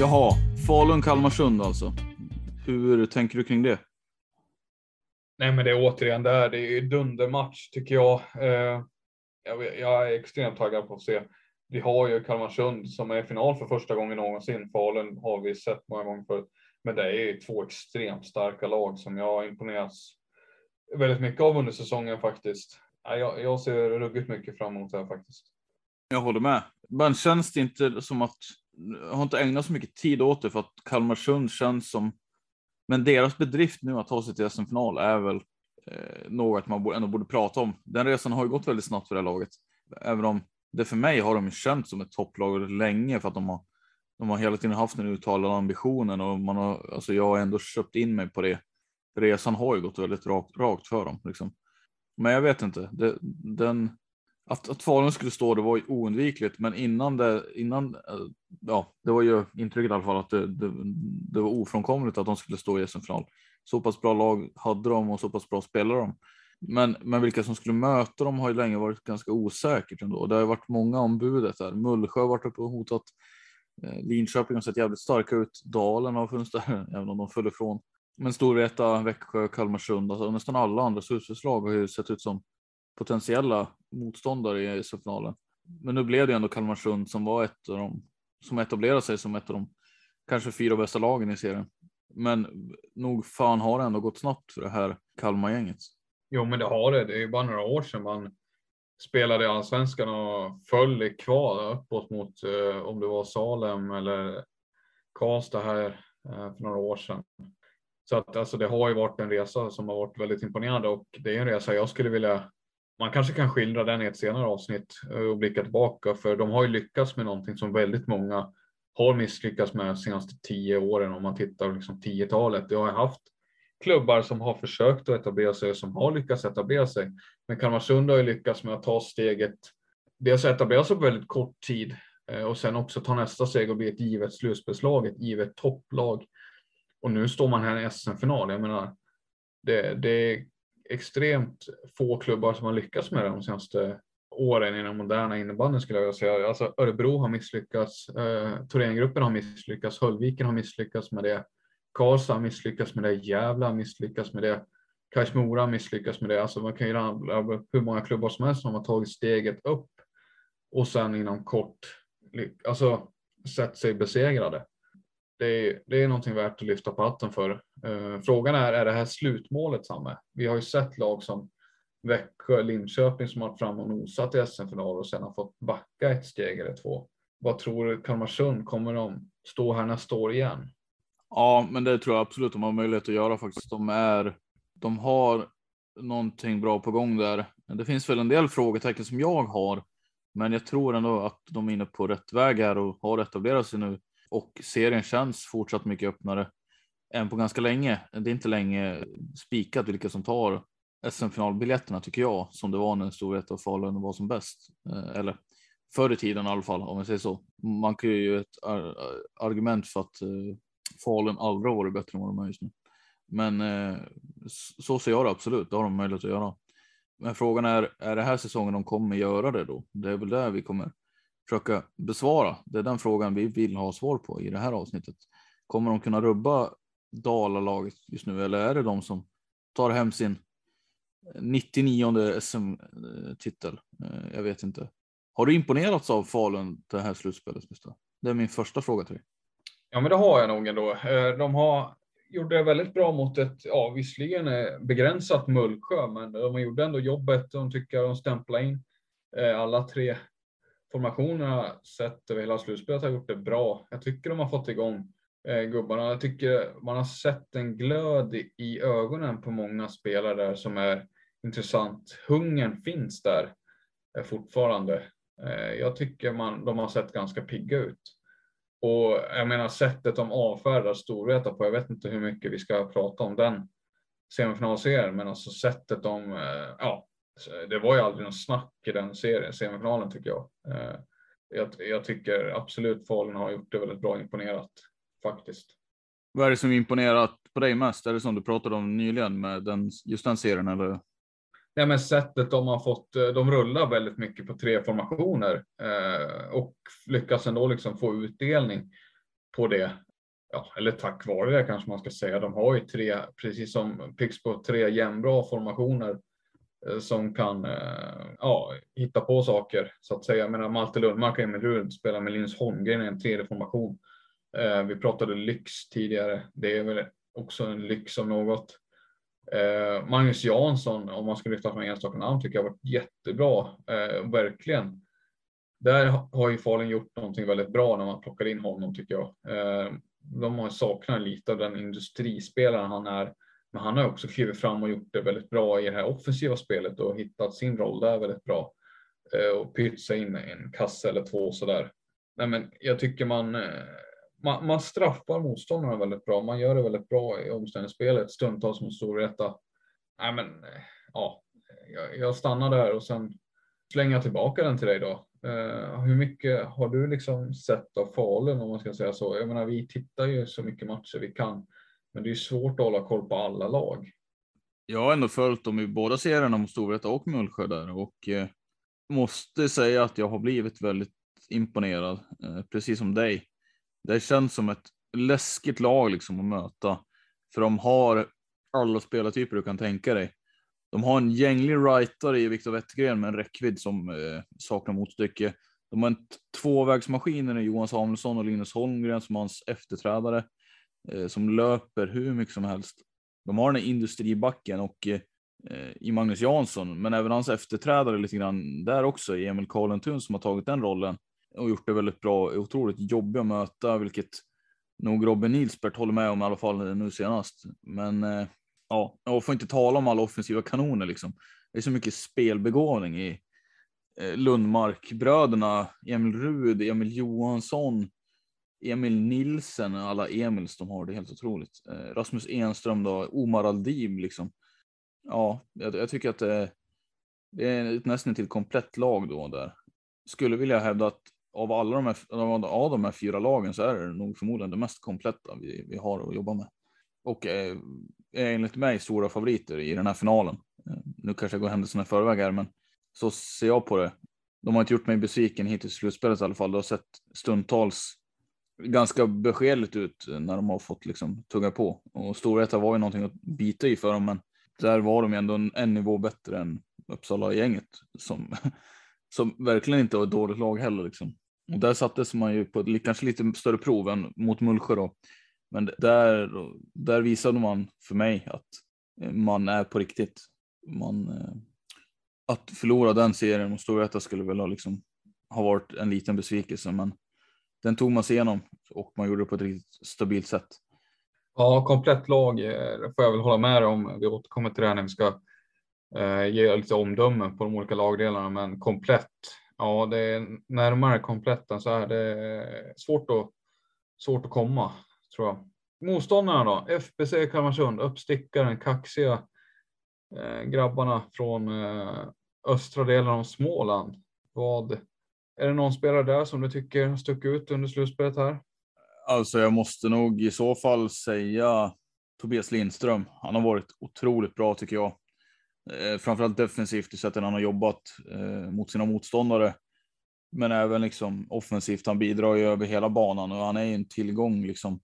Jaha, Falun-Kalmarsund alltså. Hur tänker du kring det? Nej, men det är återigen där. Det är dundermatch tycker jag. Eh, jag. är extremt taggad på att se. Vi har ju Kalmarsund som är i final för första gången någonsin. Falun har vi sett många gånger förut. Men det är ju två extremt starka lag som jag har imponerats väldigt mycket av under säsongen faktiskt. Ja, Jag, jag ser ruggigt mycket fram emot det här faktiskt. Jag håller med. Men känns det inte som att, har inte ägnat så mycket tid åt det för att Kalmarsund känns som, men deras bedrift nu att ta sig till SM-final är väl eh, något man ändå borde prata om. Den resan har ju gått väldigt snabbt för det här laget. Även om det för mig har de ju som ett topplag länge för att de har, de har hela tiden haft den uttalade ambitionen och man har, alltså jag har ändå köpt in mig på det. Resan har ju gått väldigt rakt, rakt för dem. Liksom. Men jag vet inte, det, den, att, att Falun skulle stå det var ju oundvikligt, men innan det, innan, eh, ja, det var ju intrycket i alla fall att det, det, det var ofrånkomligt att de skulle stå i SM-final. Så pass bra lag hade de och så pass bra spelare de. Men, men vilka som skulle möta dem har ju länge varit ganska osäkert ändå. Det har ju varit många om budet där. Mullsjö har varit uppe och hotat. Eh, Linköping har sett jävligt starka ut. Dalen har funnits där, även om de föll ifrån. Men Storvreta, Växjö, Kalmarsund, alltså nästan alla andra slutspelslag har ju sett ut som potentiella motståndare i SM-finalen. Men nu blev det ändå Kalmarsund som var ett av dem som etablerade sig som ett av de kanske fyra bästa lagen i serien. Men nog fan har det ändå gått snabbt för det här Kalmargänget. Jo, men det har det. Det är ju bara några år sedan man spelade i allsvenskan och föll kvar uppåt mot eh, om det var Salem eller Karlstad här eh, för några år sedan. Så att alltså, det har ju varit en resa som har varit väldigt imponerande och det är en resa jag skulle vilja. Man kanske kan skildra den i ett senare avsnitt eh, och blicka tillbaka för de har ju lyckats med någonting som väldigt många har misslyckats med de senaste tio åren om man tittar liksom 10-talet. Det har ju haft klubbar som har försökt att etablera sig och som har lyckats etablera sig. Men Kalmarsund har ju lyckats med att ta steget, dels etablera sig på väldigt kort tid eh, och sen också ta nästa steg och bli ett givet slutspelslag, ett givet topplag. Och nu står man här i SM-final. Jag menar, det, det extremt få klubbar som har lyckats med det de senaste åren i den moderna innebandyn skulle jag vilja säga. Alltså Örebro har misslyckats, eh, Thorengruppen har misslyckats, Höllviken har misslyckats med det. Karlstad har misslyckats med det, Gävle har misslyckats med det, Kajsmora har misslyckats med det. Alltså man kan ju rabbla hur många klubbar som helst som har tagit steget upp och sen inom kort alltså sett sig besegrade. Det är, det är någonting värt att lyfta på hatten för. Eh, frågan är, är det här slutmålet Samme? Vi har ju sett lag som Växjö, Linköping som har varit fram och nosat i SM-final och sedan har fått backa ett steg eller två. Vad tror du Kalmarsund, kommer de stå här nästa år igen? Ja, men det tror jag absolut de har möjlighet att göra faktiskt. De är, de har någonting bra på gång där Det finns väl en del frågetecken som jag har, men jag tror ändå att de är inne på rätt väg här och har etablerat sig nu och serien känns fortsatt mycket öppnare än på ganska länge. Det är inte länge spikat vilka som tar SM-finalbiljetterna tycker jag, som det var när Storvreta och Falun var som bäst. Eh, eller förr i tiden i alla fall, om man säger så. Man kan ju ett argument för att eh, Falun aldrig varit bättre än vad de är just nu. Men eh, så ser jag det absolut, det har de möjlighet att göra. Men frågan är, är det här säsongen de kommer göra det då? Det är väl där vi kommer försöka besvara. Det är den frågan vi vill ha svar på i det här avsnittet. Kommer de kunna rubba Dalalaget just nu eller är det de som tar hem sin 99 SM-titel? Eh, jag vet inte. Har du imponerats av Falun det här slutspelet? Det är min första fråga till dig. Ja, men det har jag nog ändå. Eh, de har gjort det väldigt bra mot ett, ja, visserligen eh, begränsat Mullsjö, men de gjorde ändå jobbet. De tycker de stämplar in alla tre formationerna sett över hela slutspelet har gjort det bra. Jag tycker de har fått igång eh, gubbarna. Jag tycker man har sett en glöd i ögonen på många spelare där som är intressant. Hungern finns där eh, fortfarande. Eh, jag tycker man, de har sett ganska pigga ut. Och jag menar sättet de avfärdar Storvreta på, jag vet inte hur mycket vi ska prata om den semifinalserien, men alltså sättet de, eh, ja, det var ju aldrig någon snack i den serien, semifinalen tycker jag. Eh, jag, jag tycker absolut Falun har gjort det väldigt bra imponerat faktiskt. Vad är det som imponerat på dig mest? Är det som du pratade om nyligen med den, just den serien eller? Nej, men sättet de har fått. Eh, de rullar väldigt mycket på tre formationer eh, och lyckas ändå liksom få utdelning på det. Ja, eller tack vare det kanske man ska säga. De har ju tre, precis som Pixbo, tre jämnbra formationer Eh, som kan eh, ja, hitta på saker så att säga. Jag menar Malte Lundmark och Emil Rud spelar med Linus Holmgren i en tredje formation. Eh, vi pratade lyx tidigare. Det är väl också en lyx om något. Magnus Jansson, om man ska lyfta fram enstaka namn, tycker jag har varit jättebra. verkligen. Där har ju Falun gjort någonting väldigt bra när man plockar in honom tycker jag. de har saknat lite av den industrispelaren han är men han har också klivit fram och gjort det väldigt bra i det här offensiva spelet och hittat sin roll där väldigt bra. Eh, och pytsa in en kasse eller två sådär. Nej, men jag tycker man, eh, man, man straffar motståndarna väldigt bra. Man gör det väldigt bra i omställningsspelet, stundtals mot Storvreta. Nej, men eh, ja, jag, jag stannar där och sen slänger jag tillbaka den till dig då. Uh, hur mycket har du liksom sett av Falun om man ska säga så? Jag menar, vi tittar ju så mycket matcher vi kan. Men det är svårt att hålla koll på alla lag. Jag har ändå följt dem i båda serierna mot Storvreta och Mullsjö där och eh, måste säga att jag har blivit väldigt imponerad, eh, precis som dig. Det känns som ett läskigt lag liksom att möta, för de har alla spelartyper du kan tänka dig. De har en gänglig rightare i Viktor Wettergren med en räckvidd som eh, saknar motstycke. De har en tvåvägsmaskin i Johan Samuelsson och Linus Holmgren som hans efterträdare. Eh, som löper hur mycket som helst. De har den här industribacken och eh, i Magnus Jansson, men även hans efterträdare lite grann där också, Emil Karlentun som har tagit den rollen och gjort det väldigt bra. Otroligt jobbig att möta, vilket nog Robin Nilsbert håller med om i alla fall nu senast. Men eh, ja, och får inte tala om alla offensiva kanoner liksom. Det är så mycket spelbegåvning i eh, Lundmark-bröderna, Emil Rud, Emil Johansson, Emil Nilsen, alla Emils de har, det är helt otroligt. Eh, Rasmus Enström då, Omar Aldim liksom. Ja, jag, jag tycker att det, det är ett nästan till komplett lag då där. Skulle vilja hävda att av alla de här, av de här fyra lagen så är det nog förmodligen det mest kompletta vi, vi har att jobba med. Och eh, är enligt mig stora favoriter i den här finalen. Eh, nu kanske jag går händelserna i förväg här, men så ser jag på det. De har inte gjort mig besviken hittills i slutspelet i alla fall. Det har sett stundtals ganska beskedligt ut när de har fått liksom tugga på. Och Storvreta var ju någonting att bita i för dem, men där var de ju ändå en, en nivå bättre än Uppsala-gänget som, som verkligen inte var ett dåligt lag heller. Liksom. Och där sattes man ju på ett kanske lite större prov än mot Mullsjö då. Men där, där visade man för mig att eh, man är på riktigt. Man, eh, att förlora den serien mot Storvreta skulle väl ha, liksom, ha varit en liten besvikelse, men den tog man sig igenom och man gjorde det på ett riktigt stabilt sätt. Ja, komplett lag eh, får jag väl hålla med om. Vi återkommer till det här när vi ska eh, ge lite omdömen på de olika lagdelarna, men komplett. Ja, det är närmare komplett än så här. Det är svårt att, svårt att komma, tror jag. Motståndarna då? FBC Kalmarsund, uppstickaren, kaxiga eh, grabbarna från eh, östra delen av Småland. Vad, är det någon spelare där som du tycker stuck ut under slutspelet här? Alltså, jag måste nog i så fall säga Tobias Lindström. Han har varit otroligt bra tycker jag. Eh, framförallt defensivt i sättet han har jobbat eh, mot sina motståndare. Men även liksom offensivt. Han bidrar ju över hela banan och han är en tillgång liksom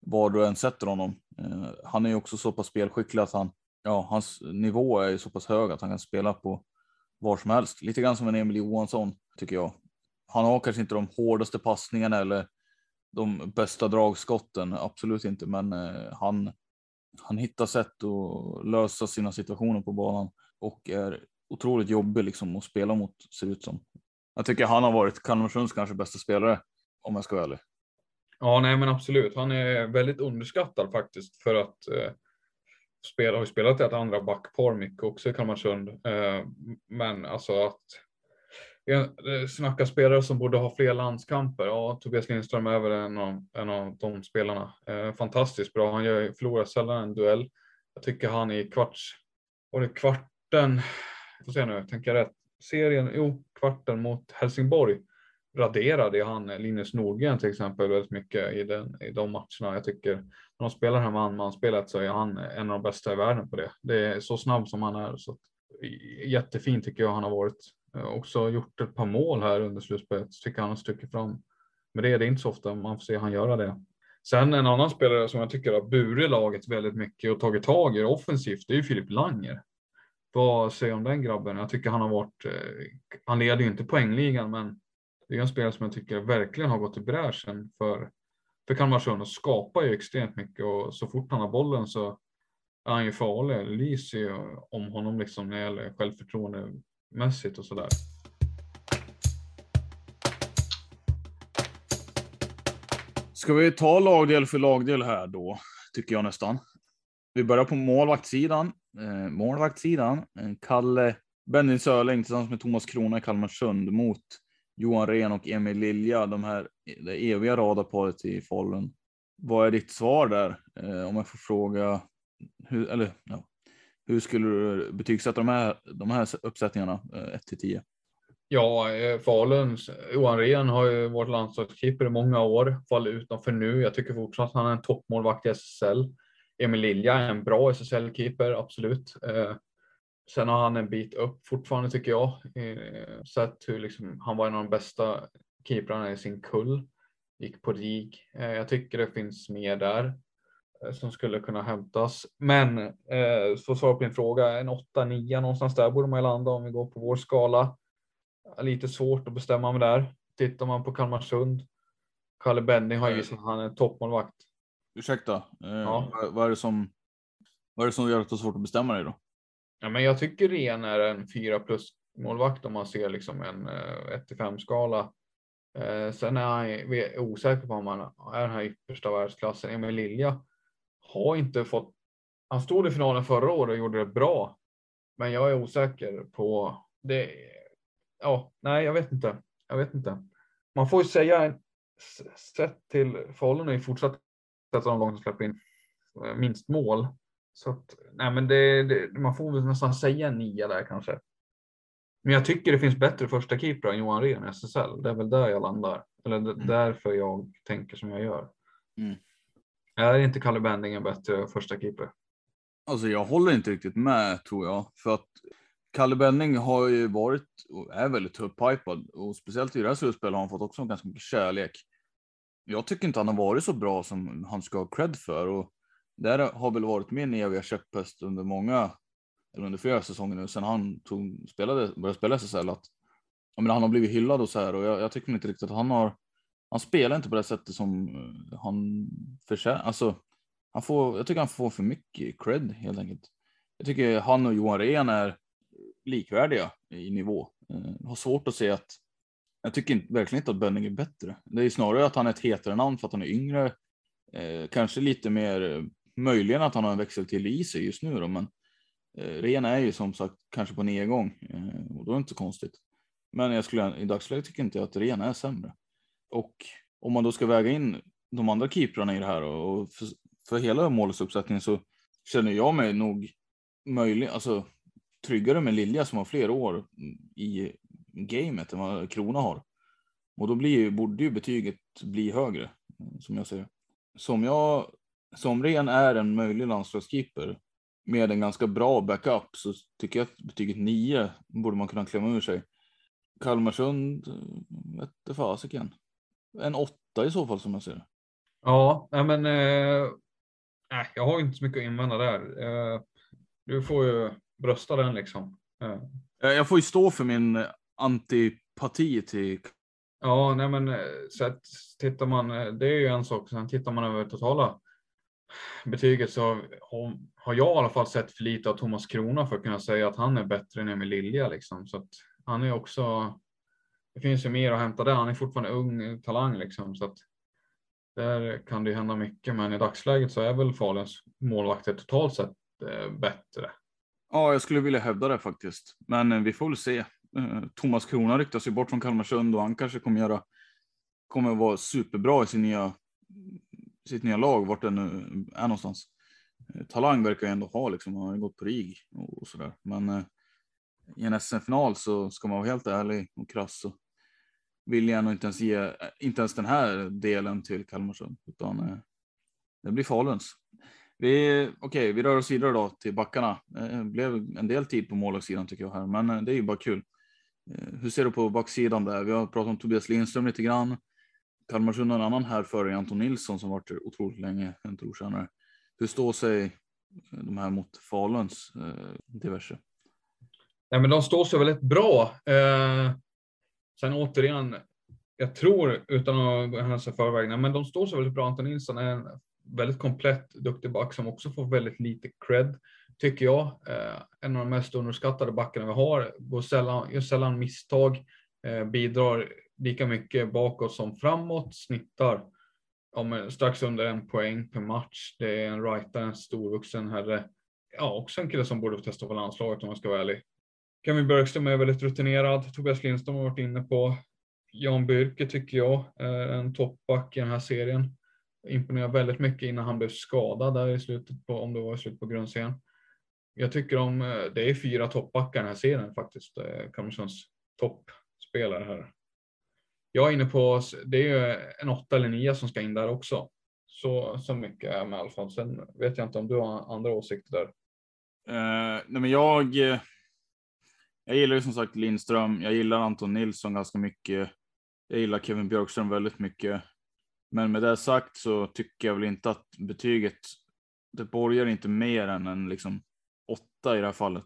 var du än sätter honom. Eh, han är ju också så pass spelskicklig att han, ja, hans nivå är så pass hög att han kan spela på var som helst. Lite grann som en Emil Johansson tycker jag. Han har kanske inte de hårdaste passningarna eller de bästa dragskotten, absolut inte, men eh, han, han hittar sätt att lösa sina situationer på banan och är otroligt jobbig liksom att spela mot ser ut som. Jag tycker han har varit Kalmarsunds kanske bästa spelare om jag ska vara ärlig. Ja, nej, men absolut. Han är väldigt underskattad faktiskt för att eh, spela, har ju spelat i ett andra backpar mycket också i Kalmarsund. Eh, men alltså att snacka spelare som borde ha fler landskamper. Ja, Tobias Lindström är väl en av, en av de spelarna. Eh, fantastiskt bra. Han gör, förlorar sällan en duell. Jag tycker han i kvarts, var det kvarten, får se nu, tänker jag rätt, serien, jo, kvarten mot Helsingborg raderade han eh, Linus Nordgren till exempel väldigt mycket i, den, i de matcherna. Jag tycker när de spelar här man-man-spelet så är han en av de bästa i världen på det. Det är så snabb som han är. Så jättefin tycker jag han har varit. Eh, också gjort ett par mål här under slutspelet. Tycker han har stuckit fram. Men det är det inte så ofta man får se han göra det. Sen en annan spelare som jag tycker har burit laget väldigt mycket och tagit tag i offensivt, det är ju Filip Langer. Vad säger du om den grabben? Jag tycker han har varit, eh, han leder ju inte poängligan, men det är en spelare som jag tycker verkligen har gått i bräschen för, för Kalmarsund och skapar ju extremt mycket och så fort han har bollen så är han ju farlig. Det lyser ju om honom liksom när det gäller självförtroende mässigt och sådär. Ska vi ta lagdel för lagdel här då, tycker jag nästan. Vi börjar på målvaktssidan. Eh, målvaktssidan, eh, Kalle Benny Sörling tillsammans med Thomas Krona i Kalmarsund mot Johan Ren och Emil Lilja, de här, det eviga radarparet i Falun. Vad är ditt svar där? Eh, om jag får fråga, hur, eller ja, hur skulle du betygsätta de här, de här uppsättningarna, eh, 1 till 10? Ja, eh, Faluns Johan Rehn har ju varit landslagskeeper i många år, faller utanför nu. Jag tycker fortfarande att han är en toppmålvakt i SSL. Emil Lilja är en bra SSL-keeper, absolut. Eh, sen har han en bit upp fortfarande tycker jag. Sett hur liksom, han var en av de bästa keeprarna i sin kull. Gick på RIG. Jag tycker det finns mer där som skulle kunna hämtas. Men eh, för att svara på din fråga, en 8-9 någonstans där borde man ju landa om vi går på vår skala. Lite svårt att bestämma mig där. Tittar man på Kalmarsund. Kalle Benning har ju att han är toppmålvakt. Ursäkta, eh, ja. vad, är det som, vad är det som gör att det är svårt att bestämma dig då? Ja, men jag tycker Ren är en 4 plus målvakt om man ser liksom en 1 5 skala. Eh, sen är jag osäker på om han är den här yppersta världsklassen. Emil Lilja har inte fått. Han stod i finalen förra året och gjorde det bra, men jag är osäker på det. Ja, nej, jag vet inte. Jag vet inte. Man får ju säga sett till Falun är fortsatt av de som släpper in eh, minst mål. Så att, nej men det, det, man får väl nästan säga en nia där kanske. Men jag tycker det finns bättre första keeper än Johan Rehn i SSL. Det är väl där jag landar. Eller mm. därför jag tänker som jag gör. Mm. Är inte Kalle Bending en bättre första keeper? Alltså jag håller inte riktigt med tror jag. För att Kalle Benning har ju varit och är väldigt upphajpad och speciellt i det här slutspelet har han fått också ganska mycket kärlek. Jag tycker inte han har varit så bra som han ska ha cred för och där har väl varit min eviga käpphäst under många, eller under flera säsonger nu, sen han tog, spelade, började spela SSL, att jag menar, han har blivit hyllad och så här och jag, jag tycker inte riktigt att han har, han spelar inte på det sättet som eh, han förtjänar, alltså han får, jag tycker han får för mycket cred helt enkelt. Jag tycker han och Johan Rehn är likvärdiga i nivå. Jag eh, har svårt att se att, jag tycker verkligen inte att Benning är bättre. Det är snarare att han är ett hetare namn för att han är yngre, eh, kanske lite mer eh, möjligen att han har en växel till i sig just nu då, men Eh, Ren är ju som sagt kanske på nedgång eh, och då är det inte så konstigt. Men jag skulle, i dagsläget tycker inte jag att Ren är sämre. Och om man då ska väga in de andra keeprarna i det här och för, för hela målsuppsättningen så känner jag mig nog möjlig, alltså tryggare med Lilja som har fler år i gamet än vad Krona har. Och då blir, borde ju betyget bli högre som jag ser Som jag, som ren är en möjlig landslagskeeper med en ganska bra backup så tycker jag att betyget 9 borde man kunna klämma ur sig. Kalmarsund vette fasiken. En åtta i så fall som jag ser det. Ja, nej men eh, jag har inte så mycket att invända där. Eh, du får ju brösta den liksom. Eh. Jag får ju stå för min antipati till. Ja, nej men eh, så att, tittar man, eh, det är ju en sak. Sen tittar man över totala betyget så har jag i alla fall sett för lite av Thomas Krona för att kunna säga att han är bättre än Emil Lilja liksom. Så att han är också. Det finns ju mer att hämta där. Han är fortfarande ung talang liksom så att där kan det hända mycket, men i dagsläget så är väl Faluns målvakter totalt sett eh, bättre. Ja, jag skulle vilja hävda det faktiskt, men eh, vi får väl se. Eh, Thomas Krona ryktas ju bort från Kalmarsund och han kanske kommer göra kommer vara superbra i sin nya, sitt nya lag, vart det nu är någonstans. Talang verkar ju ändå ha, liksom, han har gått på RIG och, och sådär. Men i en SM-final så ska man vara helt ärlig och krass så vill jag nog inte ens ge, inte ens den här delen till Kalmarsund, utan eh, det blir Faluns. Vi, okej, okay, vi rör oss vidare då till backarna. Det blev en del tid på målvaktssidan tycker jag här, men eh, det är ju bara kul. Eh, hur ser du på backsidan där? Vi har pratat om Tobias Lindström lite grann. Kalmarsund har en annan här före Anton Nilsson som varit otroligt länge, en trotjänare. Hur står sig de här mot Faluns diverse? Nej, men de står sig väldigt bra. Eh, Sen återigen, jag tror utan att hänsa förväg, men de står sig väldigt bra. Anton Nilsson är en väldigt komplett, duktig back som också får väldigt lite cred, tycker jag. Eh, en av de mest underskattade backarna vi har, går sällan, gör sällan misstag, eh, bidrar lika mycket bakåt som framåt, snittar ja, strax under en poäng per match. Det är en rightare, en storvuxen herre. Ja, också en kille som borde få testa på landslaget om man ska vara ärlig. Kevin Bergström är väldigt rutinerad. Tobias Lindström har varit inne på. Jan Byrke tycker jag är en toppback i den här serien. Imponerar väldigt mycket innan han blev skadad där i slutet på, om det var i slutet på grundserien. Jag tycker om, eh, det är fyra toppbackar i den här serien faktiskt. Eh, toppspelare här. Jag är inne på, det är ju en åtta eller nio som ska in där också. Så, så mycket är med i alla fall. Sen vet jag inte om du har andra åsikter där. Uh, nej men jag, eh, jag gillar ju som sagt Lindström. Jag gillar Anton Nilsson ganska mycket. Jag gillar Kevin Björkström väldigt mycket. Men med det sagt så tycker jag väl inte att betyget, det borgar inte mer än en liksom åtta i det här fallet.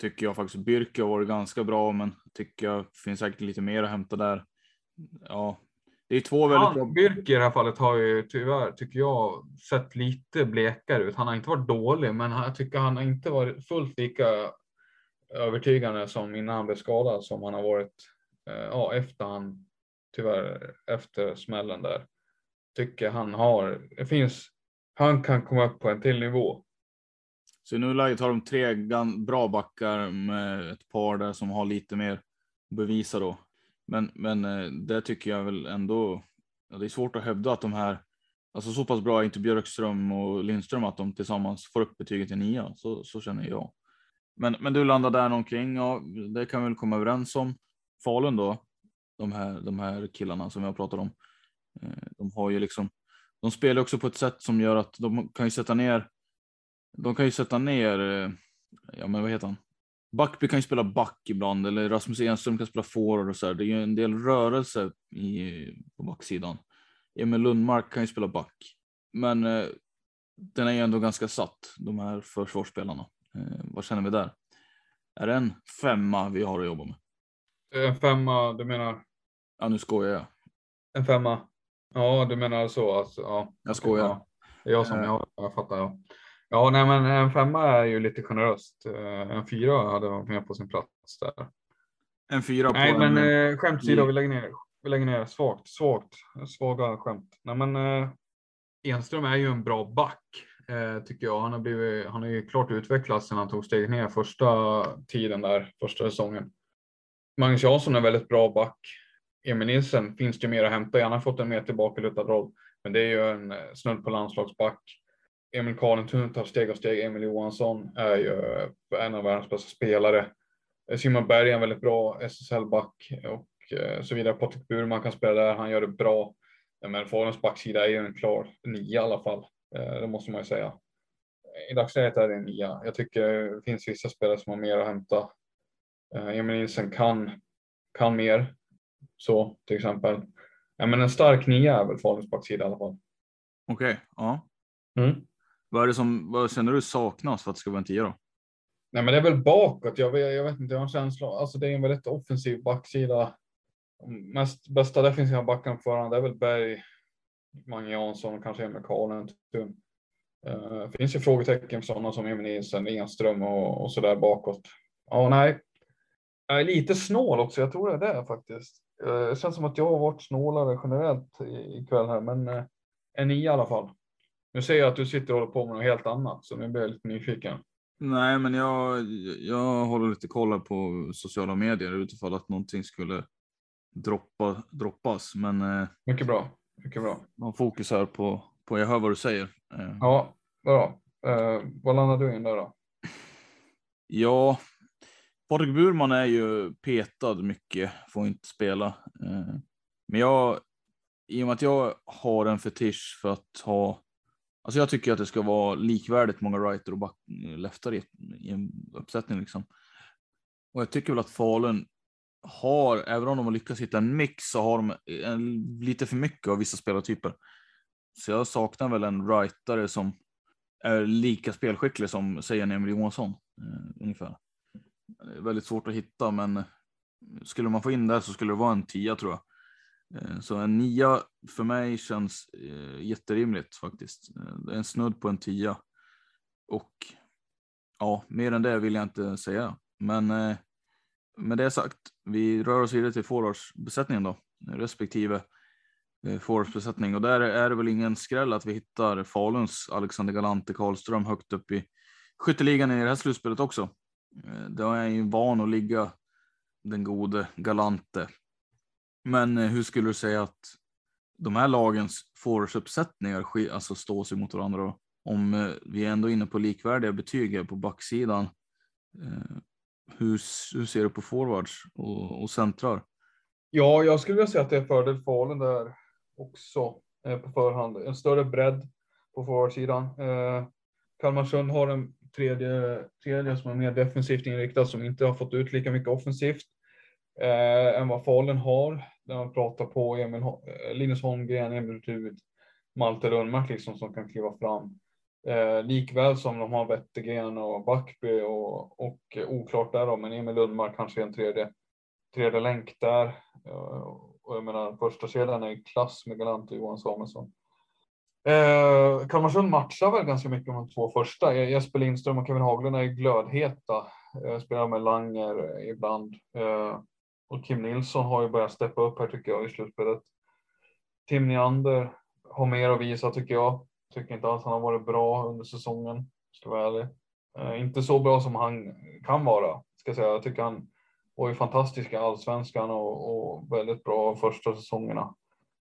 Tycker jag faktiskt. Birke har varit ganska bra, men tycker jag finns säkert lite mer att hämta där. Ja, det är två väldigt ja, bra. Birke i det här fallet har ju tyvärr, tycker jag, sett lite blekare ut. Han har inte varit dålig, men jag tycker han har inte varit fullt lika övertygande som innan han blev skadad som han har varit eh, ja, efter han tyvärr efter smällen där. Tycker han har, det finns, han kan komma upp på en till nivå. Så i nuläget har de tre bra backar med ett par där som har lite mer att bevisa då. Men, men eh, det tycker jag väl ändå. Ja, det är svårt att hävda att de här, alltså så pass bra är inte Björkström och Lindström att de tillsammans får upp betyget till nia. Så, så känner jag. Men, men du landar där omkring. och det kan vi väl komma överens om. Falun då, de här, de här killarna som jag pratar om. Eh, de har ju liksom, de spelar också på ett sätt som gör att de kan ju sätta ner. De kan ju sätta ner. Eh, ja, men vad heter han? Backby kan ju spela back ibland eller Rasmus Enström kan spela forward och så här. Det är ju en del rörelse i, på backsidan. Emil Lundmark kan ju spela back, men eh, den är ju ändå ganska satt. De här försvarsspelarna. Eh, vad känner vi där? Är det en femma vi har att jobba med? En femma, du menar? Ja, nu skojar jag. En femma? Ja, du menar så alltså? Ja. Jag skojar. Ja, det är jag som, jag, jag fattar. Ja. ja, nej, men en femma är ju lite generöst. Eh, en fyra hade varit med på sin plats där. En fyra på Nej, men eh, skämt åsido, vi lägger ner. Vi lägger ner svagt, svagt, svaga skämt. Nej, men eh, Enström är ju en bra back eh, tycker jag. Han har, blivit, han har ju klart utvecklats sedan han tog steget ner första tiden där, första säsongen. Magnus Jansson är väldigt bra back. Emil Nilsen finns det mer att hämta. Han har fått en mer tillbakalutad roll, men det är ju en eh, snudd på landslagsback. Emil Karlentun tar steg av steg. Emil Johansson är ju eh, en av världens bästa spelare. Eh, Simon Berg är en väldigt bra SSL-back och så vidare. Patrik Burman kan spela där, han gör det bra. Men Faluns backsida är ju en klar nia i alla fall. Eh, det måste man ju säga. I dagsläget är det en nia. Jag tycker det finns vissa spelare som har mer att hämta. Eh, Emil Nilsen kan, kan mer. Så till exempel. Ja, men en stark nia är väl Faluns backsida i alla fall. Okej, okay, ja. Mm. Vad, är det som, vad känner du saknas för att det ska vara en tia då? Nej, men det är väl bakåt. Jag vet, jag vet inte, jag har en känsla. Alltså det är en väldigt offensiv backsida. Mest bästa defensiva backen på förhand är väl Berg, Mange Jansson och kanske Emil Karlentun. Uh, finns ju frågetecken för sådana som Emil Nilsson, Enström och, och så där bakåt. Ja, nej. Jag är lite snål också. Jag tror det är det faktiskt. Uh, det känns som att jag har varit snålare generellt ikväll här, men uh, en i alla fall. Nu ser jag att du sitter och håller på med något helt annat, så nu blir jag lite nyfiken. Nej, men jag, jag håller lite koll på sociala medier utifall att någonting skulle droppa, droppas. Men eh, mycket bra, mycket bra. Man fokus här på, på jag hör vad du säger. Eh. Ja, bra. Eh, vad landar du in där då? Ja, Patrik Burman är ju petad mycket, får inte spela. Eh, men jag, i och med att jag har en fetisch för att ha Alltså jag tycker att det ska vara likvärdigt många righter och back, leftar i, i en uppsättning liksom. Och jag tycker väl att Falun har, även om de har lyckats hitta en mix, så har de en, lite för mycket av vissa spelartyper. Så jag saknar väl en rightare som är lika spelskicklig som, säger Emil Johansson, eh, ungefär. Väldigt svårt att hitta, men skulle man få in det så skulle det vara en tia tror jag. Eh, så en nia för mig känns eh, jätterimligt faktiskt. Eh, det är en snudd på en tia. Och ja, mer än det vill jag inte säga. Men eh, med det sagt, vi rör oss vidare till forwardsbesättningen då, respektive eh, forwardsbesättning. Och där är det väl ingen skräll att vi hittar Faluns Alexander Galante Karlström högt upp i skytteligan i det här slutspelet också. Eh, då är han ju van att ligga den gode Galante men eh, hur skulle du säga att de här lagens forwardsuppsättningar alltså står sig mot varandra? Då? Om vi är ändå inne på likvärdiga betyg på backsidan. Hur, hur ser du på forwards och, och centrar? Ja, jag skulle vilja säga att det är fördel Falun där också eh, på förhand. En större bredd på forwardsidan. Eh, Kalmarsund har en tredje, tredje som är mer defensivt inriktad som inte har fått ut lika mycket offensivt eh, än vad Falun har. När man pratar på Emil, eh, Linus Holmgren, Emil Rud, Malte Rönnmark liksom som kan kliva fram. Eh, likväl som de har Wettergren och Backby och, och oklart där då, men Emil Lundmark kanske är en tredje, tredje länk där. Eh, och jag menar första kedjan är i klass med Galant och Johan Samuelsson. Eh, Kalmarsund matchar väl ganska mycket med de två första. Jesper Lindström och Kevin Haglund är glödheta. Eh, spelar med Langer ibland. Eh, och Kim Nilsson har ju börjat steppa upp här tycker jag i slutspelet. Tim Neander har mer att visa tycker jag. Tycker inte alls han har varit bra under säsongen, ska vara ärlig. Eh, inte så bra som han kan vara, ska jag säga. Jag tycker han var ju fantastisk i allsvenskan och, och väldigt bra första säsongerna.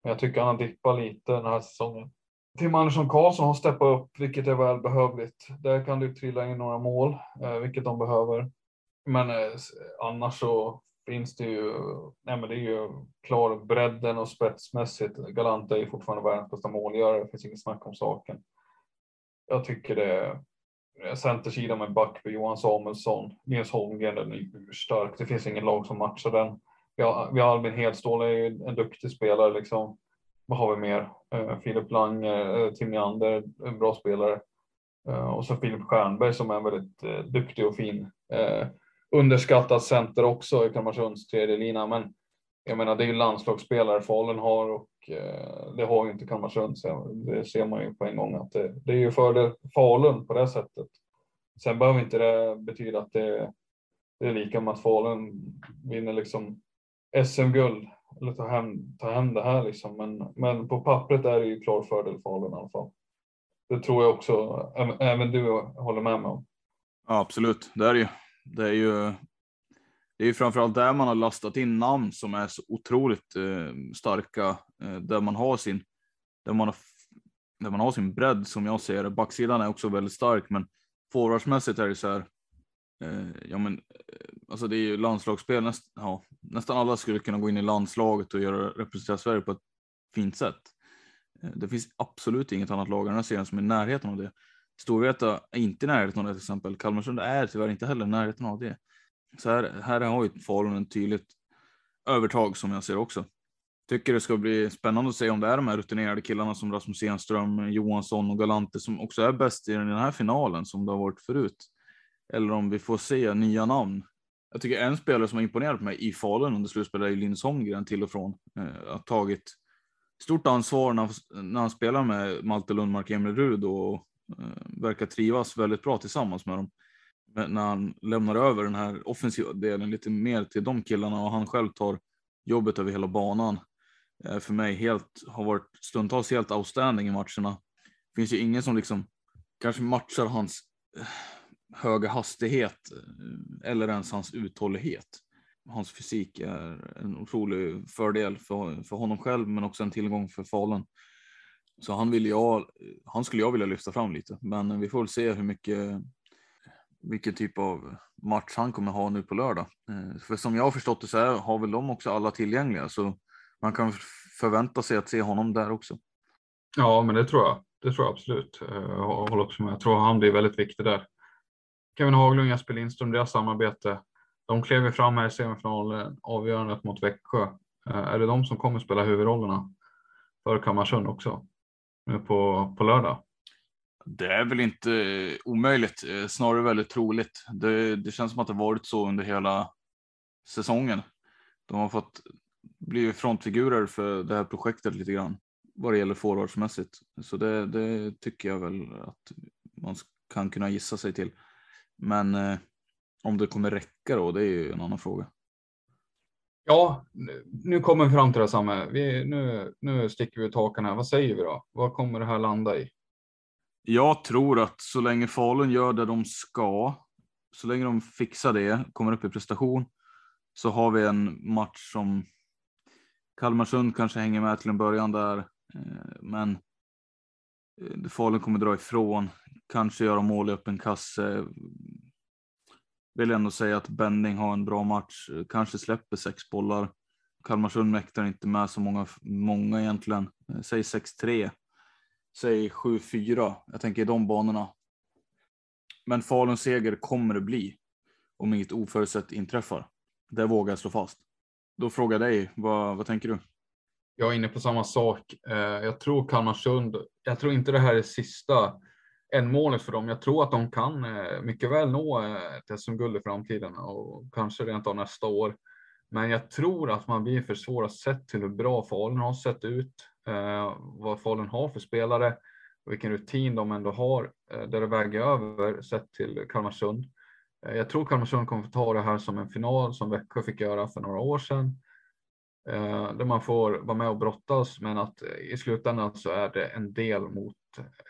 Men jag tycker han har dippat lite den här säsongen. Tim Andersson Karlsson har steppat upp, vilket är välbehövligt. Där kan det trilla in några mål, eh, vilket de behöver. Men eh, annars så finns det ju, nej men det är ju klar bredden och spetsmässigt. Galante är ju fortfarande världens bästa målgörare, det finns inget snack om saken. Jag tycker det är centersidan med Backby, Johan Samuelsson, Nils Holmgren, den är stark. Det finns ingen lag som matchar den. Vi har, vi har Albin Hedstål, är ju en duktig spelare liksom. Vad har vi mer? Eh, Filip Langer, eh, Tim Neander, en bra spelare. Eh, och så Filip Stjernberg som är en väldigt duktig och fin underskattat center också i Kalmarsunds tredje lina. Men jag menar, det är ju landslagsspelare Falun har och eh, det har ju inte Kalmarsund. Det ser man ju på en gång att det, det är ju fördel Falun på det sättet. Sen behöver inte det betyda att det, det är lika med att Falun vinner liksom SM-guld eller tar hem, tar hem det här liksom. Men, men på pappret är det ju klar fördel Falun i alla fall. Det tror jag också även du håller med mig om. Ja, absolut, det är det ju. Det är ju. Det är ju framförallt där man har lastat in namn som är så otroligt eh, starka, eh, där man har sin, där man har, där man har sin bredd som jag ser det. Backsidan är också väldigt stark, men forwardsmässigt är det så här. Eh, ja, men eh, alltså det är ju landslagsspel. Näst, ja, nästan alla skulle kunna gå in i landslaget och göra representera Sverige på ett fint sätt. Eh, det finns absolut inget annat lag i den här serien som är i närheten av det. Storvreta är inte i närheten av det till exempel. Kalmarsund är tyvärr inte heller i närheten av det. Så här, här har ju Falun ett tydligt övertag som jag ser också. Tycker det ska bli spännande att se om det är de här rutinerade killarna som Rasmus Enström, Johansson och Galante som också är bäst i den här finalen som det har varit förut. Eller om vi får se nya namn. Jag tycker en spelare som har imponerat på mig i Falun under slutspelet är Linus Holmgren till och från. Eh, har tagit stort ansvar när han, när han spelar med Malte Lundmark, Emil Rud och Eh, verkar trivas väldigt bra tillsammans med dem. Men när han lämnar över den här offensiva delen lite mer till de killarna och han själv tar jobbet över hela banan. Eh, för mig helt, har varit stundtals helt outstanding i matcherna. Det finns ju ingen som liksom kanske matchar hans eh, höga hastighet eller ens hans uthållighet. Hans fysik är en otrolig fördel för, för honom själv, men också en tillgång för Falun. Så han, vill jag, han skulle jag vilja lyfta fram lite, men vi får väl se hur mycket, vilken typ av match han kommer ha nu på lördag. Eh, för som jag har förstått det så här har väl de också alla tillgängliga, så man kan förvänta sig att se honom där också. Ja, men det tror jag. Det tror jag absolut. Eh, jag håller också med. Jag tror han blir väldigt viktig där. Kevin Haglund, Jesper Lindström, deras samarbete. De klev fram här i semifinalen, avgörandet mot Växjö. Eh, är det de som kommer spela huvudrollerna för Kammarsund också? Nu på, på lördag? Det är väl inte eh, omöjligt, eh, snarare väldigt troligt. Det, det känns som att det varit så under hela säsongen. De har fått bli frontfigurer för det här projektet lite grann vad det gäller forwardsmässigt. Så det, det tycker jag väl att man kan kunna gissa sig till. Men eh, om det kommer räcka då, det är ju en annan fråga. Ja, nu kommer vi fram till det samma. Vi, nu, nu sticker vi ut hakan här. Vad säger vi då? Vad kommer det här landa i? Jag tror att så länge Falun gör det de ska, så länge de fixar det, kommer upp i prestation, så har vi en match som Kalmarsund kanske hänger med till en början där, eh, men eh, Falun kommer dra ifrån, kanske göra mål i öppen kasse. Vill ändå säga att Benning har en bra match, kanske släpper sex bollar. Kalmarsund mäktar inte med så många, många egentligen. Eh, säg 6-3, säg 7-4. Jag tänker i de banorna. Men Faluns seger kommer det bli om inget oförutsett inträffar. Det vågar jag slå fast. Då frågar jag dig, vad, vad tänker du? Jag är inne på samma sak. Eh, jag tror Kalmarsund, jag tror inte det här är sista en målet för dem. Jag tror att de kan eh, mycket väl nå eh, ett SM-guld i framtiden och kanske rent av nästa år. Men jag tror att man blir för svåra sett till hur bra Falun har sett ut, eh, vad Falun har för spelare och vilken rutin de ändå har där det väger över sett till Kalmarsund. Jag tror Kalmarsund kommer få ta det här som en final som Växjö fick göra för några år sedan. Eh, där man får vara med och brottas men att eh, i slutändan så är det en del mot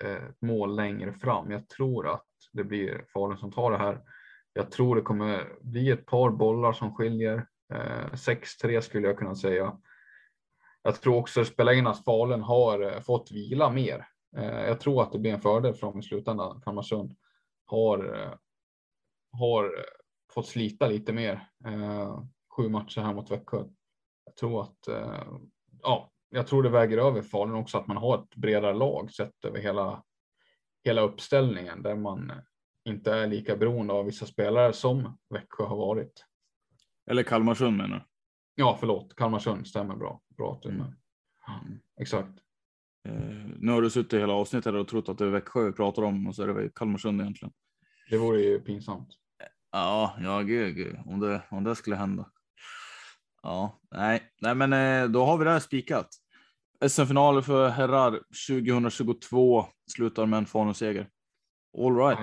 eh, ett mål längre fram. Jag tror att det blir Falun som tar det här. Jag tror det kommer bli ett par bollar som skiljer. 6-3 skulle jag kunna säga. Jag tror också det spelar in att Falun har eh, fått vila mer. Eh, jag tror att det blir en fördel från i slutändan. Kalmarsund har, har fått slita lite mer. Sju matcher här mot Växjö. Jag tror att ja, jag tror det väger över Falun också att man har ett bredare lag sett över hela, hela uppställningen där man inte är lika beroende av vissa spelare som Växjö har varit. Eller Kalmarsund menar du? Ja, förlåt. Kalmarsund stämmer bra. Bra att mm. mm. Exakt. Eh, nu har du suttit hela avsnittet och trott att det är Växjö vi pratar om och så är det Kalmarsund egentligen. Det vore ju pinsamt. Ja, ja gud, gud. Om, det, om det skulle hända. Ja, nej, nej, men eh, då har vi det här spikat. SM-finaler för herrar 2022 slutar med en Falun-seger. All right.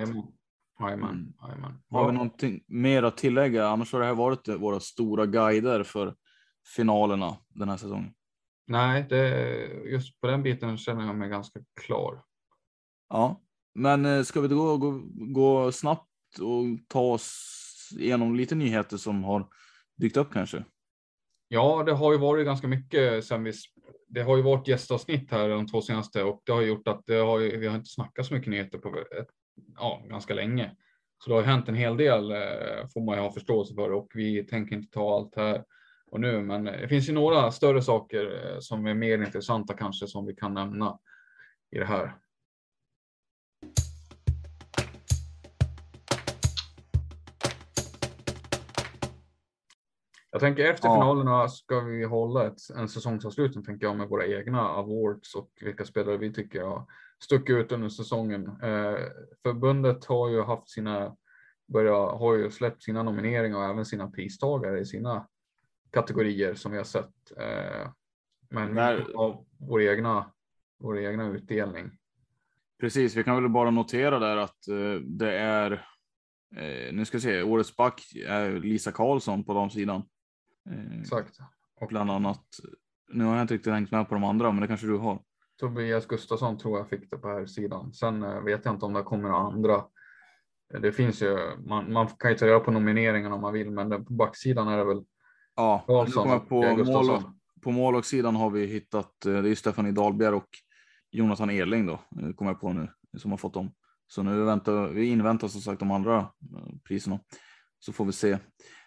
Jajamän, jajamän. Mm. Har vi någonting mer att tillägga? Annars har det här varit våra stora guider för finalerna den här säsongen. Nej, det, just på den biten känner jag mig ganska klar. Ja, men eh, ska vi då gå, gå snabbt och ta oss igenom lite nyheter som har dykt upp kanske? Ja, det har ju varit ganska mycket sen vi. Det har ju varit gästavsnitt här de två senaste och det har gjort att det har vi har inte snackat så mycket nyheter på ja, ganska länge. Så det har hänt en hel del eh, får man ju ha förståelse för och vi tänker inte ta allt här och nu, men eh, det finns ju några större saker eh, som är mer intressanta kanske som vi kan nämna i det här. Jag tänker efter ja. finalerna ska vi hålla ett, en säsongsavslutning tänker jag med våra egna awards och vilka spelare vi tycker har stuckit ut under säsongen. Eh, förbundet har ju haft sina, börja, har ju släppt sina nomineringar och även sina pristagare i sina kategorier som vi har sett. Eh, men När... av vår egna, vår egna utdelning. Precis, vi kan väl bara notera där att eh, det är eh, nu ska vi se, årets back är Lisa Karlsson på damsidan. Eh, Exakt. Och bland annat, nu har jag inte riktigt hängt med på de andra, men det kanske du har. Tobias Gustafsson tror jag fick det på här sidan. Sen eh, vet jag inte om det kommer några andra. Det finns ju, man, man kan ju ta reda på nomineringarna om man vill, men på backsidan är det väl Ja, Karlsson på, mål, på målvaktssidan har vi hittat, eh, det är Stefanie Dahlberg och Jonathan Erling då, kommer jag på nu, som har fått dem. Så nu väntar vi inväntar som sagt de andra priserna, så får vi se.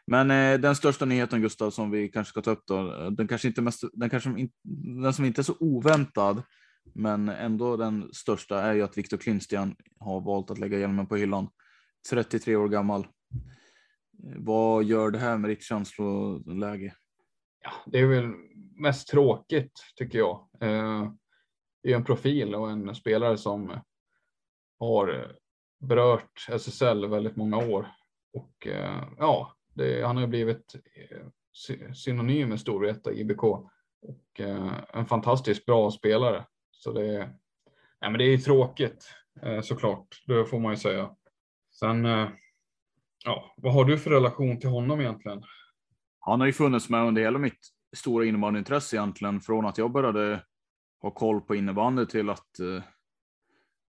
Men eh, den största nyheten Gustav som vi kanske ska ta upp då, eh, den kanske inte mest, den kanske in, den som inte är så oväntad, men ändå den största är ju att Viktor Klintstian har valt att lägga hjälmen på hyllan. 33 år gammal. Eh, vad gör det här med ditt känsloläge? Ja, det är väl mest tråkigt tycker jag. Eh, det är en profil och en spelare som har berört SSL väldigt många år och eh, ja, det, han har blivit eh, synonym med Storvreta IBK och eh, en fantastiskt bra spelare. Så det är, ja, men det är tråkigt eh, såklart, det får man ju säga. Sen, ja, vad har du för relation till honom egentligen? Han har ju funnits med under hela mitt stora innebandyintresse egentligen, från att jag började ha koll på innebandy till att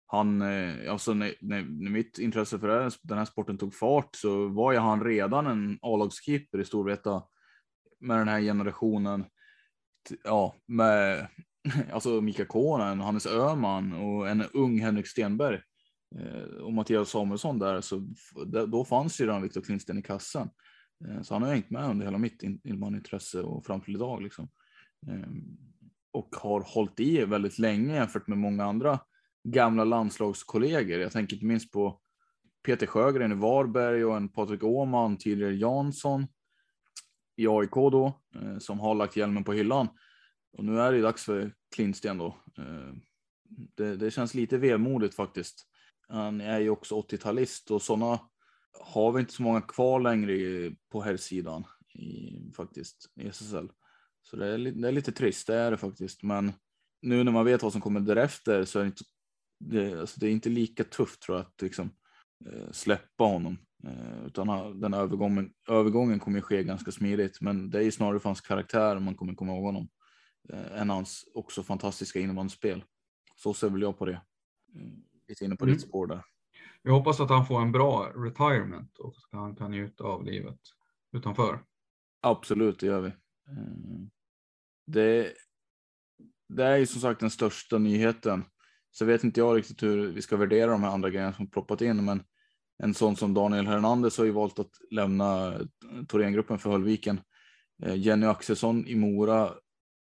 han, eh, alltså när, när, när, mitt intresse för den här sporten tog fart så var ju han redan en A-lagskeeper i Storvreta med den här generationen. Ja, med alltså Mika Konen, Hannes Öhman och en ung Henrik Stenberg eh, och Mattias Samuelsson där, så då fanns ju redan Viktor Klintsten i kassen. Eh, så han har hängt med under hela mitt intresse och fram till idag liksom. Ehm, och har hållit i väldigt länge jämfört med många andra gamla landslagskollegor. Jag tänker inte minst på Peter Sjögren i Varberg och en Patrik Åhman, tidigare Jansson i AIK då, eh, som har lagt hjälmen på hyllan. Och nu är det dags för Klintsten då. Eh, det, det, känns lite vemodigt faktiskt. Han är ju också 80-talist och sådana har vi inte så många kvar längre på här sidan i, faktiskt i SSL. Så det är, det är lite trist, det är det faktiskt. Men nu när man vet vad som kommer därefter så är det inte det, alltså det är inte lika tufft tror jag att liksom, eh, släppa honom. Eh, utan den övergången, övergången kommer ske ganska smidigt. Men det är ju snarare för hans karaktär man kommer komma ihåg honom. Eh, än hans också fantastiska innebandyspel. Så ser väl jag på det. Lite inne på mm. ditt spår där. Jag hoppas att han får en bra retirement och att han kan njuta av livet utanför. Absolut, det gör vi. Det, det är ju som sagt den största nyheten så vet inte jag riktigt hur vi ska värdera de här andra grejerna som ploppat in, men en sån som Daniel Hernandez har ju valt att lämna Thorengruppen för Höllviken. Eh, Jenny Axelsson i Mora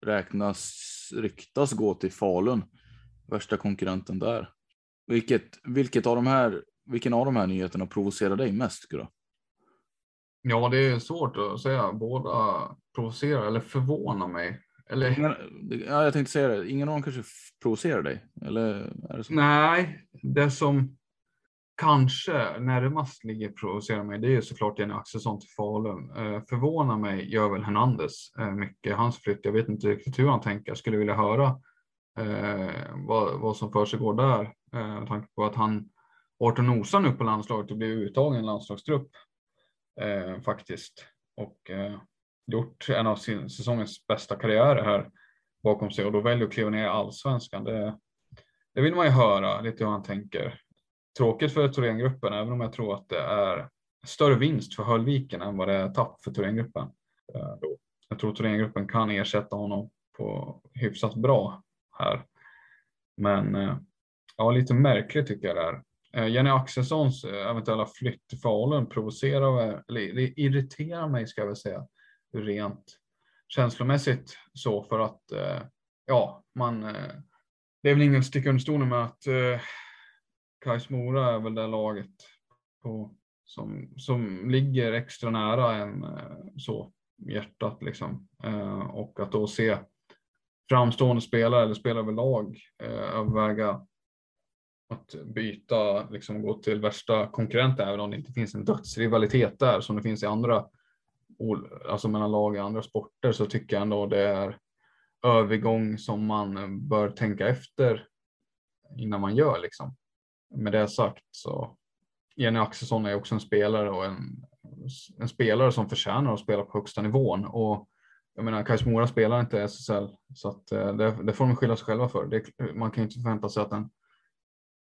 räknas, ryktas gå till Falun, värsta konkurrenten där. Vilket, vilket av de här, vilken av de här nyheterna provocerar dig mest? Gura? Ja, det är svårt att säga. Båda provocerar eller förvånar mig. Eller... Ja, jag tänkte säga det. Ingen av dem kanske provocerar dig? Eller är det så? Nej, det som kanske närmast ligger provocerar mig, det är såklart Jenny Axelsson till Falun. Eh, förvånar mig gör väl Hernandez eh, mycket. Hans flytt, jag vet inte riktigt hur han tänker. Jag skulle vilja höra eh, vad, vad som för sig går där. Eh, med tanke på att han varit och nosat nu på landslaget och blivit uttagen i landslagstrupp faktiskt. Och gjort en av sin, säsongens bästa karriärer här bakom sig och då väljer att kliva ner i allsvenskan. Det, det vill man ju höra lite hur han tänker. Tråkigt för Thorengruppen, även om jag tror att det är större vinst för Höllviken än vad det är tapp för Thorengruppen. Eh, jag tror Thorengruppen kan ersätta honom på hyfsat bra här. Men eh, ja, lite märkligt tycker jag det är. Eh, Jenny Axelssons eventuella flytt till Falun provocerar, eller irriterar mig ska jag väl säga, rent känslomässigt så för att eh, ja, man, eh, det är väl ingen sticka under stolen med att eh, Kais Mora är väl det laget på, som, som ligger extra nära en så hjärtat liksom. Och att då se framstående spelare eller spelare överlag eh, överväga att byta, liksom gå till värsta konkurrenten, även om det inte finns en dödsrivalitet där som det finns i andra, alltså mellan lag i andra sporter, så tycker jag ändå det är övergång som man bör tänka efter innan man gör liksom. Med det sagt så Jenny Axelsson är också en spelare och en, en spelare som förtjänar att spela på högsta nivån och jag menar, Kais Mora spelar inte SSL så att eh, det, det får de skylla sig själva för. Det, man kan ju inte förvänta sig att en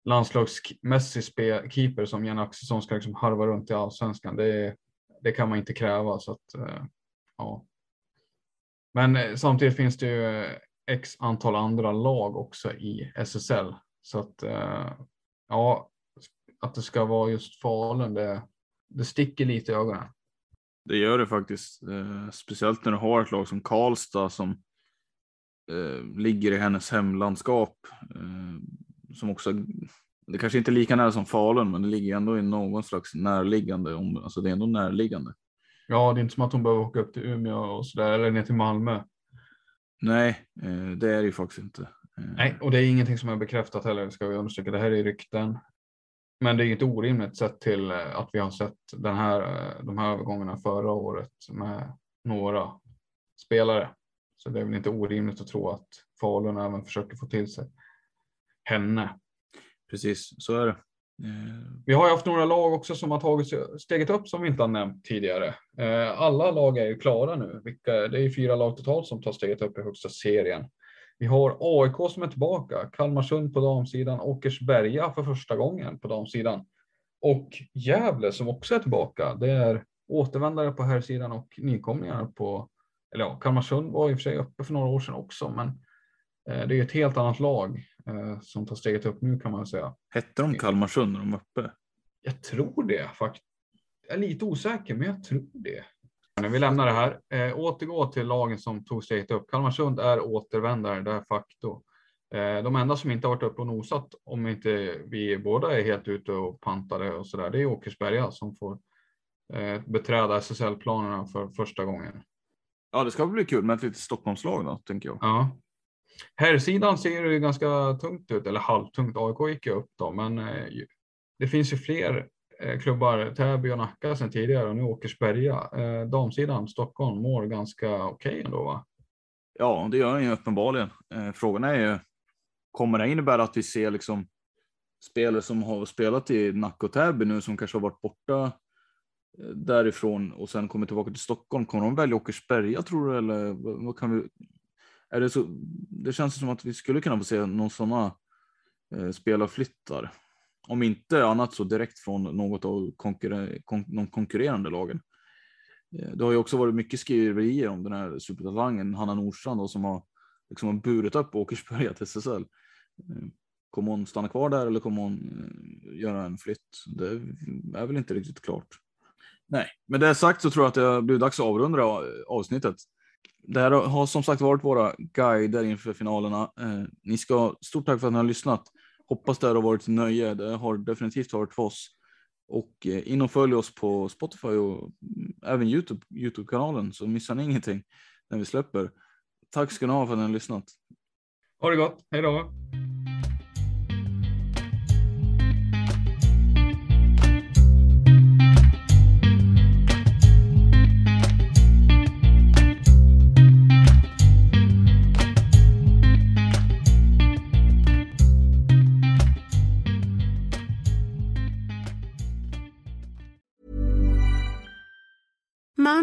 landslagsmässig keeper som Jenny Axelsson ska liksom harva runt i allsvenskan. Det, det kan man inte kräva så att eh, ja. Men eh, samtidigt finns det ju eh, x antal andra lag också i SSL så att ja, att det ska vara just Falun, det, det sticker lite i ögonen. Det gör det faktiskt. Speciellt när du har ett lag som Karlstad som ligger i hennes hemlandskap. Som också, det kanske inte är lika nära som Falun, men det ligger ändå i någon slags närliggande. Alltså det är ändå närliggande. Ja, det är inte som att hon behöver åka upp till Umeå och så där, eller ner till Malmö. Nej, eh, det är det ju faktiskt inte. Eh, Nej, och det är ingenting som är bekräftat heller, ska vi understryka. Det här är rykten. Men det är inte orimligt sett till eh, att vi har sett den här, de här övergångarna förra året med några spelare. Så det är väl inte orimligt att tro att Falun även försöker få till sig henne. Precis, så är det. Eh, vi har ju haft några lag också som har tagit steget upp som vi inte har nämnt tidigare. Eh, alla lag är ju klara nu. det är fyra lag totalt som tar steget upp i högsta serien. Vi har AIK som är tillbaka, Kalmarsund på damsidan, Åkersberga för första gången på damsidan. Och Gävle som också är tillbaka. Det är återvändare på här sidan och nykomlingar på, eller ja, Kalmarsund var i och för sig uppe för några år sedan också, men det är ett helt annat lag eh, som tar steget upp nu kan man säga. Hette de Kalmarsund när de var uppe? Jag tror det faktiskt. Jag är lite osäker, men jag tror det. Vi lämnar det här. Eh, återgå till lagen som tog steget upp. Kalmarsund är återvändare de facto. Eh, de enda som inte har varit uppe och nosat, om inte vi båda är helt ute och pantade och så där, det är Åkersberga som får eh, beträda SSL-planerna för första gången. Ja, det ska bli kul med ett litet Stockholmslag då, tänker jag. Ja. Herrsidan ser det ganska tungt ut, eller halvtungt. AIK gick ju upp då, men eh, det finns ju fler eh, klubbar, Täby och Nacka sedan tidigare och nu Åkersberga. Eh, damsidan, Stockholm, mår ganska okej okay ändå va? Ja, det gör den ju uppenbarligen. Frågan är ju, kommer det innebära att vi ser liksom spelare som har spelat i Nacka och Täby nu som kanske har varit borta därifrån och sen kommer tillbaka till Stockholm. Kommer de välja Åkersberga tror du eller vad kan vi? Är det så? Det känns som att vi skulle kunna få se någon sådana eh, spelarflyttar om inte annat så direkt från något av konkurre kon de konkurrerande lagen. Eh, det har ju också varit mycket skriverier om den här supertalangen Hanna Nordstrand som har liksom burit upp Åkersberga till SSL. Eh, kommer hon stanna kvar där eller kommer hon eh, göra en flytt? Det är väl inte riktigt klart. Nej, med det sagt så tror jag att det har blivit dags att avrunda eh, avsnittet. Det här har som sagt varit våra guider inför finalerna. Eh, ni ska stort tack för att ni har lyssnat. Hoppas det här har varit ett nöje. Det har definitivt varit för oss. Och eh, in och följ oss på Spotify och mm, även Youtube, Youtube-kanalen så missar ni ingenting när vi släpper. Tack ska ni ha för att ni har lyssnat. Ha det gott. Hej då.